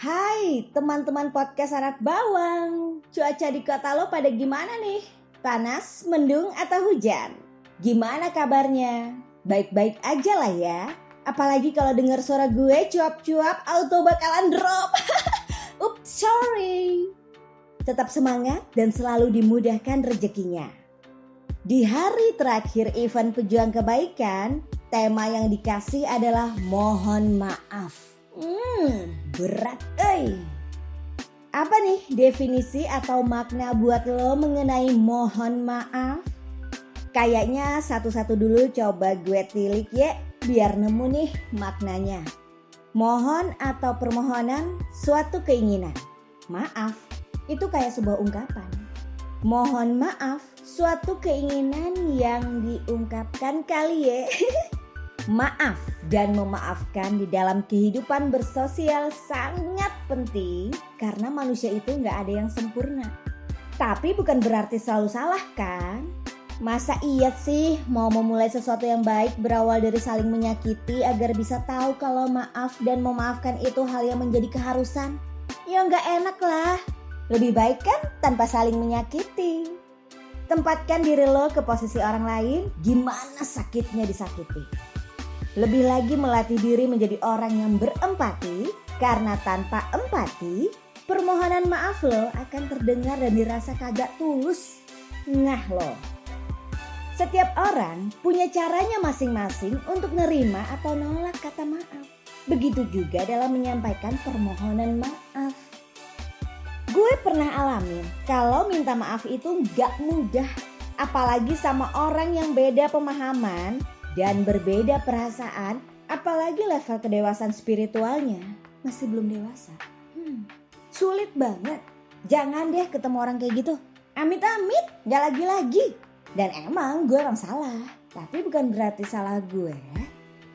Hai teman-teman podcast anak bawang Cuaca di kota lo pada gimana nih? Panas, mendung, atau hujan? Gimana kabarnya? Baik-baik aja lah ya Apalagi kalau dengar suara gue cuap-cuap auto bakalan drop Ups sorry Tetap semangat dan selalu dimudahkan rezekinya Di hari terakhir event pejuang kebaikan Tema yang dikasih adalah mohon maaf Hmm, berat eh. Apa nih definisi atau makna buat lo mengenai mohon maaf? Kayaknya satu-satu dulu coba gue tilik ya biar nemu nih maknanya. Mohon atau permohonan suatu keinginan. Maaf, itu kayak sebuah ungkapan. Mohon maaf, suatu keinginan yang diungkapkan kali ya. Maaf dan memaafkan di dalam kehidupan bersosial sangat penting karena manusia itu nggak ada yang sempurna. Tapi bukan berarti selalu salah kan? Masa iya sih mau memulai sesuatu yang baik berawal dari saling menyakiti agar bisa tahu kalau maaf dan memaafkan itu hal yang menjadi keharusan? Ya nggak enak lah. Lebih baik kan tanpa saling menyakiti. Tempatkan diri lo ke posisi orang lain, gimana sakitnya disakiti. Lebih lagi melatih diri menjadi orang yang berempati karena tanpa empati permohonan maaf lo akan terdengar dan dirasa kagak tulus. Ngah lo. Setiap orang punya caranya masing-masing untuk nerima atau nolak kata maaf. Begitu juga dalam menyampaikan permohonan maaf. Gue pernah alamin kalau minta maaf itu gak mudah. Apalagi sama orang yang beda pemahaman dan berbeda perasaan, apalagi level kedewasaan spiritualnya masih belum dewasa. Hmm, sulit banget. Jangan deh ketemu orang kayak gitu. Amit-amit, gak lagi-lagi. Dan emang gue orang salah. Tapi bukan berarti salah gue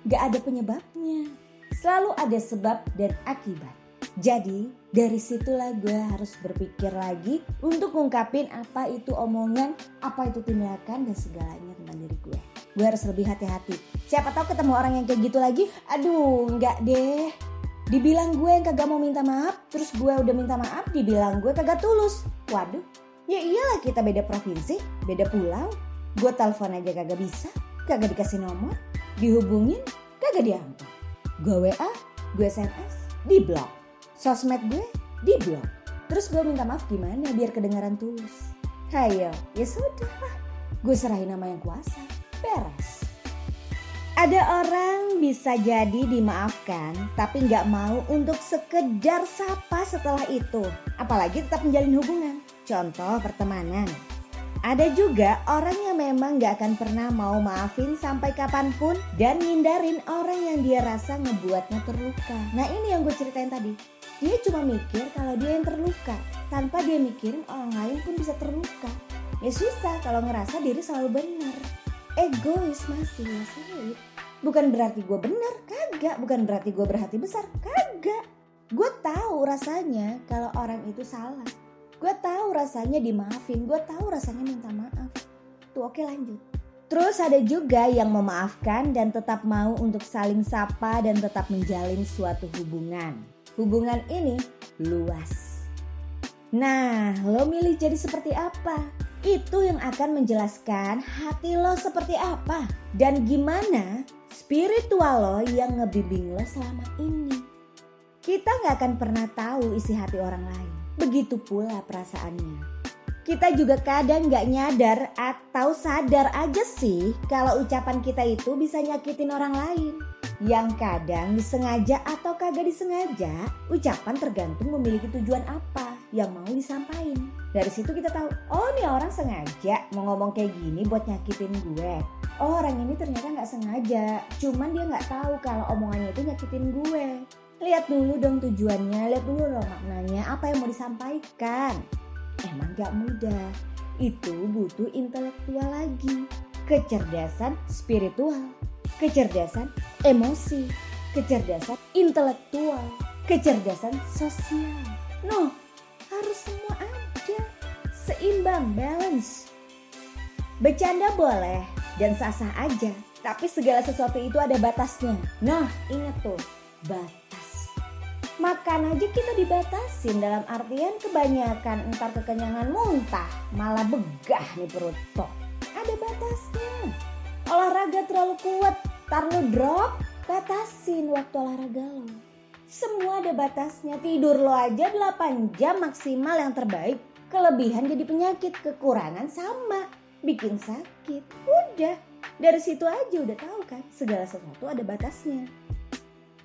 gak ada penyebabnya. Selalu ada sebab dan akibat. Jadi dari situlah gue harus berpikir lagi untuk ngungkapin apa itu omongan, apa itu tindakan dan segalanya tentang diri gue gue harus lebih hati-hati. Siapa tahu ketemu orang yang kayak gitu lagi, aduh nggak deh. Dibilang gue yang kagak mau minta maaf, terus gue udah minta maaf, dibilang gue kagak tulus. Waduh, ya iyalah kita beda provinsi, beda pulau. Gue telepon aja kagak bisa, kagak dikasih nomor, dihubungin, kagak diangkat. Gue WA, gue SMS, di blok. Sosmed gue, di blok. Terus gue minta maaf gimana biar kedengaran tulus. Hayo, ya sudah lah. Gue serahin nama yang kuasa beres. Ada orang bisa jadi dimaafkan tapi nggak mau untuk sekedar sapa setelah itu. Apalagi tetap menjalin hubungan. Contoh pertemanan. Ada juga orang yang memang gak akan pernah mau maafin sampai kapan pun dan ngindarin orang yang dia rasa ngebuatnya terluka. Nah ini yang gue ceritain tadi. Dia cuma mikir kalau dia yang terluka tanpa dia mikirin orang lain pun bisa terluka. Ya susah kalau ngerasa diri selalu benar egois masih ya sulit. Bukan berarti gue bener, kagak. Bukan berarti gue berhati besar, kagak. Gue tahu rasanya kalau orang itu salah. Gue tahu rasanya dimaafin, gue tahu rasanya minta maaf. Tuh oke lanjut. Terus ada juga yang memaafkan dan tetap mau untuk saling sapa dan tetap menjalin suatu hubungan. Hubungan ini luas. Nah, lo milih jadi seperti apa? itu yang akan menjelaskan hati lo seperti apa dan gimana spiritual lo yang ngebimbing lo selama ini. Kita nggak akan pernah tahu isi hati orang lain. Begitu pula perasaannya. Kita juga kadang nggak nyadar atau sadar aja sih kalau ucapan kita itu bisa nyakitin orang lain. Yang kadang disengaja atau kagak disengaja, ucapan tergantung memiliki tujuan apa yang mau disampaikan. Dari situ kita tahu, oh nih orang sengaja mau ngomong kayak gini buat nyakitin gue. Oh orang ini ternyata nggak sengaja, cuman dia nggak tahu kalau omongannya itu nyakitin gue. Lihat dulu dong tujuannya, lihat dulu dong maknanya, apa yang mau disampaikan. Emang gak mudah, itu butuh intelektual lagi, kecerdasan spiritual, kecerdasan emosi, kecerdasan intelektual, kecerdasan sosial. No, harus semua ada seimbang balance bercanda boleh dan sah-sah aja tapi segala sesuatu itu ada batasnya nah ingat tuh batas Makan aja kita dibatasin dalam artian kebanyakan entar kekenyangan muntah malah begah nih perut toh. Ada batasnya. Olahraga terlalu kuat, tar lu drop, batasin waktu olahraga lo. Semua ada batasnya. Tidur lo aja 8 jam maksimal yang terbaik. Kelebihan jadi penyakit, kekurangan sama, bikin sakit. Udah, dari situ aja udah tahu kan, segala sesuatu ada batasnya.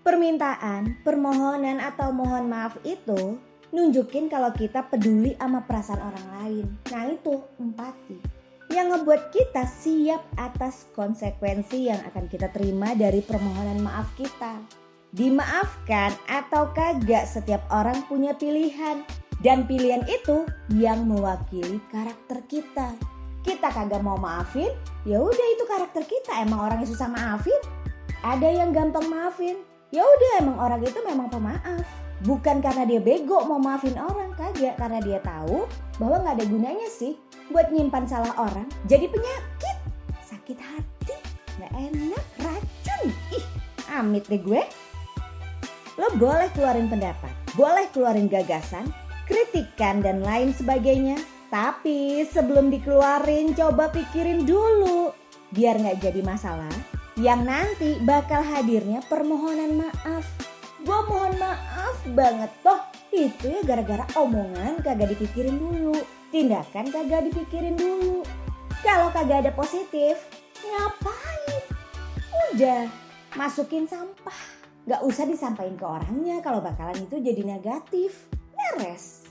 Permintaan, permohonan atau mohon maaf itu nunjukin kalau kita peduli sama perasaan orang lain. Nah itu empati. Yang ngebuat kita siap atas konsekuensi yang akan kita terima dari permohonan maaf kita. Dimaafkan atau kagak setiap orang punya pilihan. Dan pilihan itu yang mewakili karakter kita. Kita kagak mau maafin, ya udah itu karakter kita. Emang orang yang susah maafin. Ada yang gampang maafin, ya udah emang orang itu memang pemaaf bukan karena dia bego mau maafin orang kagak. Karena dia tahu bahwa nggak ada gunanya sih buat nyimpan salah orang jadi penyakit. Sakit hati nggak enak racun. Ih amit deh gue. Lo boleh keluarin pendapat boleh keluarin gagasan kritikan dan lain sebagainya. Tapi sebelum dikeluarin coba pikirin dulu. Biar nggak jadi masalah yang nanti bakal hadirnya permohonan maaf. Gue mohon maaf banget toh itu ya gara-gara omongan kagak dipikirin dulu. Tindakan kagak dipikirin dulu. Kalau kagak ada positif, ngapain? Udah, masukin sampah. Gak usah disampaikan ke orangnya kalau bakalan itu jadi negatif. Beres.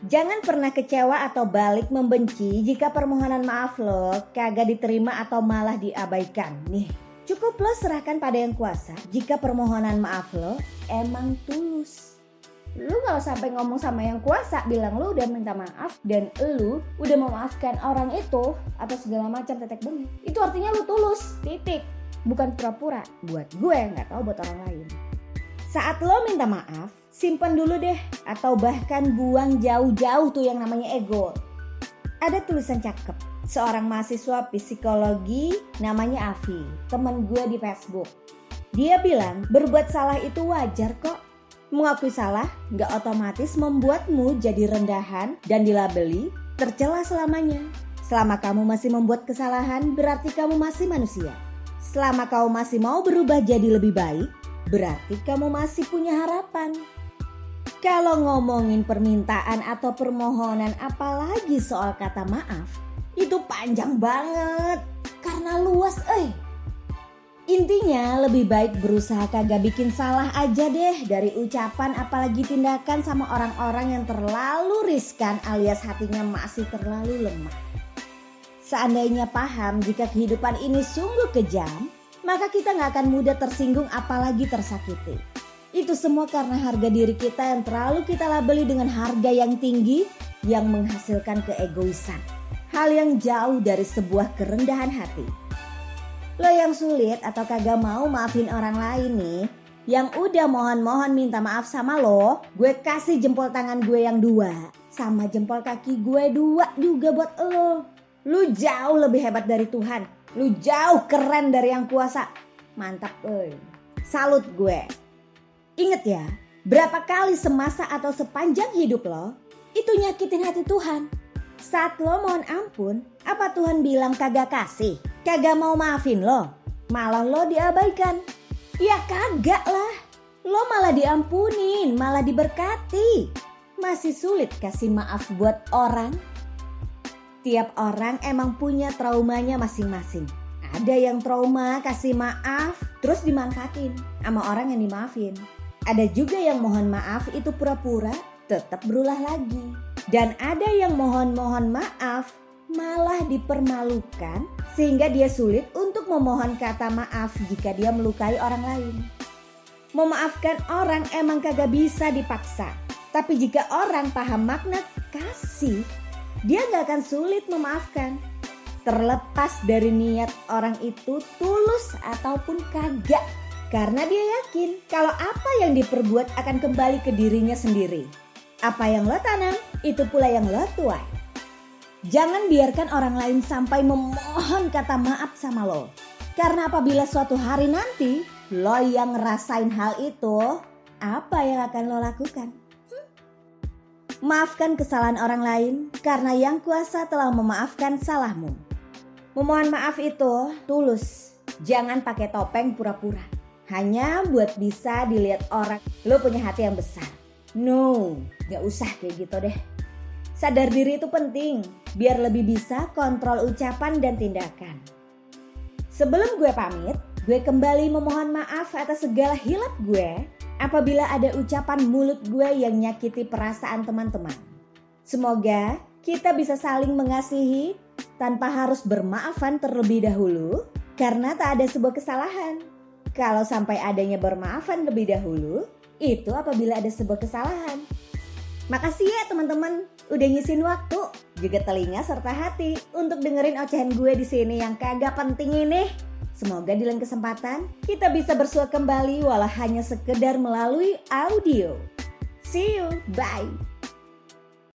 Jangan pernah kecewa atau balik membenci jika permohonan maaf lo kagak diterima atau malah diabaikan. Nih, cukup lo serahkan pada yang kuasa jika permohonan maaf lo emang tulus. Lu kalau sampai ngomong sama yang kuasa bilang lu udah minta maaf dan lu udah memaafkan orang itu atau segala macam tetek bengek. Itu artinya lu tulus, titik. Bukan pura-pura. Buat gue nggak tahu buat orang lain. Saat lo minta maaf, simpan dulu deh atau bahkan buang jauh-jauh tuh yang namanya ego. Ada tulisan cakep, seorang mahasiswa psikologi namanya Avi, teman gue di Facebook. Dia bilang berbuat salah itu wajar kok. Mengakui salah nggak otomatis membuatmu jadi rendahan dan dilabeli tercela selamanya. Selama kamu masih membuat kesalahan berarti kamu masih manusia. Selama kamu masih mau berubah jadi lebih baik, berarti kamu masih punya harapan. Kalau ngomongin permintaan atau permohonan apalagi soal kata maaf, itu panjang banget karena luas eh. Intinya lebih baik berusaha kagak bikin salah aja deh dari ucapan apalagi tindakan sama orang-orang yang terlalu riskan alias hatinya masih terlalu lemah. Seandainya paham jika kehidupan ini sungguh kejam, maka kita nggak akan mudah tersinggung apalagi tersakiti. Itu semua karena harga diri kita yang terlalu kita labeli dengan harga yang tinggi yang menghasilkan keegoisan. Hal yang jauh dari sebuah kerendahan hati. Lo yang sulit atau kagak mau maafin orang lain nih, yang udah mohon-mohon minta maaf sama lo, gue kasih jempol tangan gue yang dua. Sama jempol kaki gue dua juga buat lo. Lu jauh lebih hebat dari Tuhan. Lu jauh keren dari yang kuasa. Mantap, eh. Salut gue. Ingat ya, berapa kali semasa atau sepanjang hidup lo itu nyakitin hati Tuhan. Saat lo mohon ampun, apa Tuhan bilang kagak kasih? Kagak mau maafin lo? Malah lo diabaikan. Ya kagak lah. Lo malah diampunin, malah diberkati. Masih sulit kasih maaf buat orang? Tiap orang emang punya traumanya masing-masing. Ada yang trauma kasih maaf terus dimanfaatin sama orang yang dimaafin. Ada juga yang mohon maaf itu pura-pura tetap berulah lagi. Dan ada yang mohon-mohon maaf malah dipermalukan sehingga dia sulit untuk memohon kata maaf jika dia melukai orang lain. Memaafkan orang emang kagak bisa dipaksa. Tapi jika orang paham makna kasih, dia gak akan sulit memaafkan. Terlepas dari niat orang itu tulus ataupun kagak. Karena dia yakin kalau apa yang diperbuat akan kembali ke dirinya sendiri. Apa yang lo tanam, itu pula yang lo tuai. Jangan biarkan orang lain sampai memohon kata maaf sama lo. Karena apabila suatu hari nanti lo yang ngerasain hal itu, apa yang akan lo lakukan? Hmm? Maafkan kesalahan orang lain karena yang kuasa telah memaafkan salahmu. Memohon maaf itu tulus, jangan pakai topeng pura-pura. Hanya buat bisa dilihat orang lo punya hati yang besar. No, gak usah kayak gitu deh. Sadar diri itu penting, biar lebih bisa kontrol ucapan dan tindakan. Sebelum gue pamit, gue kembali memohon maaf atas segala hilap gue apabila ada ucapan mulut gue yang nyakiti perasaan teman-teman. Semoga kita bisa saling mengasihi tanpa harus bermaafan terlebih dahulu karena tak ada sebuah kesalahan. Kalau sampai adanya bermaafan lebih dahulu, itu apabila ada sebuah kesalahan. Makasih ya teman-teman udah ngisin waktu, juga telinga serta hati untuk dengerin ocehan gue di sini yang kagak penting ini. Semoga di lain kesempatan kita bisa bersua kembali walau hanya sekedar melalui audio. See you, bye.